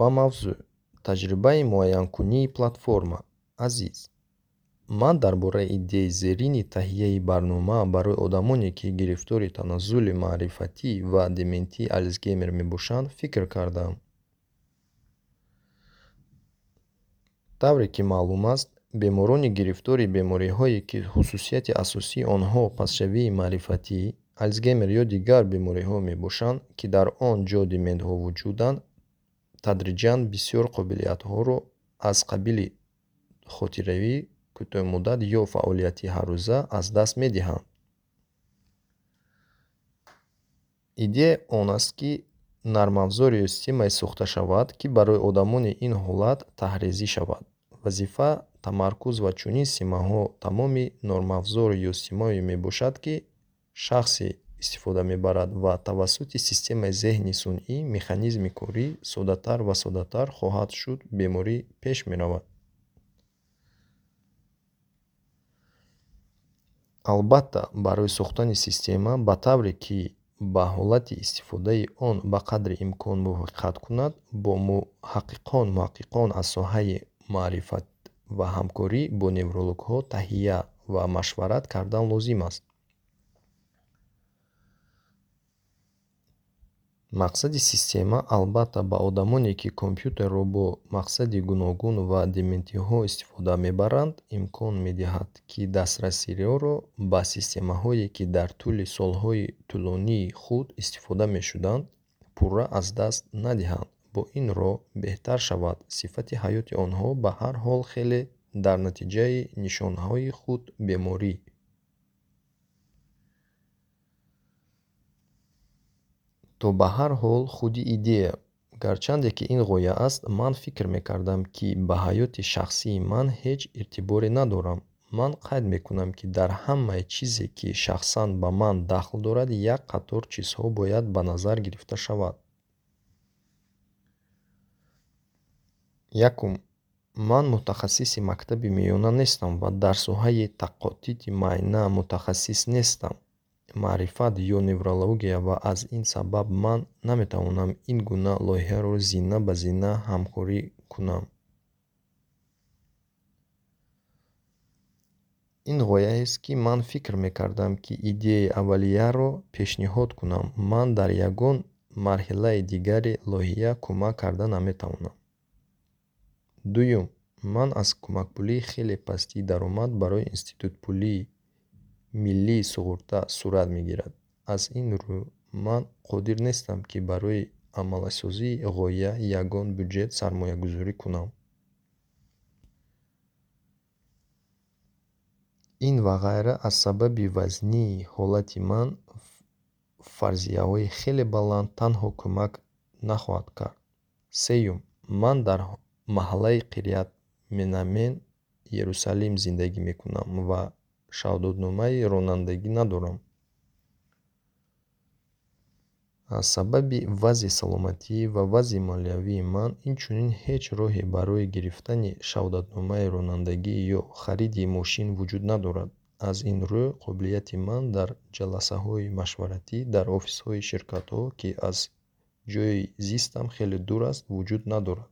ба мавзӯъ таҷрибаи муайянкунии платформа азиз ман дар бораи идеяи зерини таҳияи барнома барои одамоне ки гирифтори таназзули маърифатӣ ва дементии алсгеймер мебошанд фикр кардаам тавре ки маълум аст беморони гирифтори бемориҳое ки хусусияти асосии онҳо пасшавии маърифатӣ алсгеймер ё дигар бемориҳо мебошанд ки дар он ҷо дементҳо вуҷуданд тадриҷан бисёр қобилиятҳоро аз қабили хотиравӣ кӯтоҳмуддат ё фаъолияти ҳаррӯза аз даст медиҳанд. Идея он аст ки нармафзор ё системае сохта шавад ки барои одамони ин ҳолат таҳризӣ шавад. Вазифа тамаркуз ва чунин системаҳо тамоми нормафзор ё системае мебошад ки шахсе истифода мебарад ва тавассути системаи зеҳни сунъӣ механизми корӣ соддатар ва соддатар хоҳад шуд беморӣ пеш меравад. Албатта барои сохтани система ба тавре ки ба ҳолати истифодаи он ба қадри имкон мувофиқат кунад бо муҳаққиқон муҳаққиқон аз соҳаи маърифат ва ҳамкорӣ бо неврологҳо таҳия ва машварат кардан лозим аст мақсади система албатта ба одамоне ки компютерро бо мақсади гуногун ва дементиҳо истифода мебаранд имкон медиҳад ки дастрасиёро ба системаҳое ки дар тӯли солҳои тӯлонии худ истифода мешуданд пурра аз даст надиҳанд. Бо ин роҳ беҳтар шавад. Сифати ҳаёти онҳо ба ҳар ҳол хеле дар натиҷаи нишонаҳои худ беморӣ то ба ҳар ҳол худи идея. Гарчанде ки ин ғоя аст ман фикр мекардам ки ба ҳаёти шахсии ман ҳеҷ иртиборе надорам. Ман қайд мекунам ки дар ҳамаи чизе ки шахсан ба ман дахл дорад як қатор чизҳо бояд ба назар гирифта шавад. Якум. Ман мутахассиси мактаби миёна нестам ва дар соҳаи тадқиқоти майна мутахассис нестам маърифат ё неврология ва аз ин сабаб ман наметавонам ин гуна лоиҳаро зина ба зина ҳамкорӣ кунам. Ин ғояест ки ман фикр мекардам ки идеяи аввалияро пешниҳод кунам. Ман дар ягон марҳилаи дигари лоиҳа кӯмак карда наметавонам. Дуюм ман аз кӯмакпулии хеле пасти даромад барои институтпулии миллии суғурта сурат мегирад. Аз ин рӯ ман қодир нестам ки барои амалсозии ғоя ягон бюҷет сармоягузорӣ кунам. Ин ва ғайра аз сабаби вазнии ҳолати ман фарзияҳои хеле баланд танҳо кӯмак нахоҳад кард. Сеюм ман дар маҳаллаи қирят менамен ерусалим зиндагӣ мекунам ва шаҳодатномаи ронандагӣ надорам. Аз сабаби вазъи саломатӣ ва вазъи молиявии ман инчунин ҳеҷ роҳе барои гирифтани шаҳодатномаи ронандагӣ ё хариди мошин вуҷуд надорад. Аз ин рӯ қобилияти ман дар ҷаласаҳои машваратӣ дар офисҳои ширкатҳо ки аз ҷойи зистам хеле дур аст вуҷуд надорад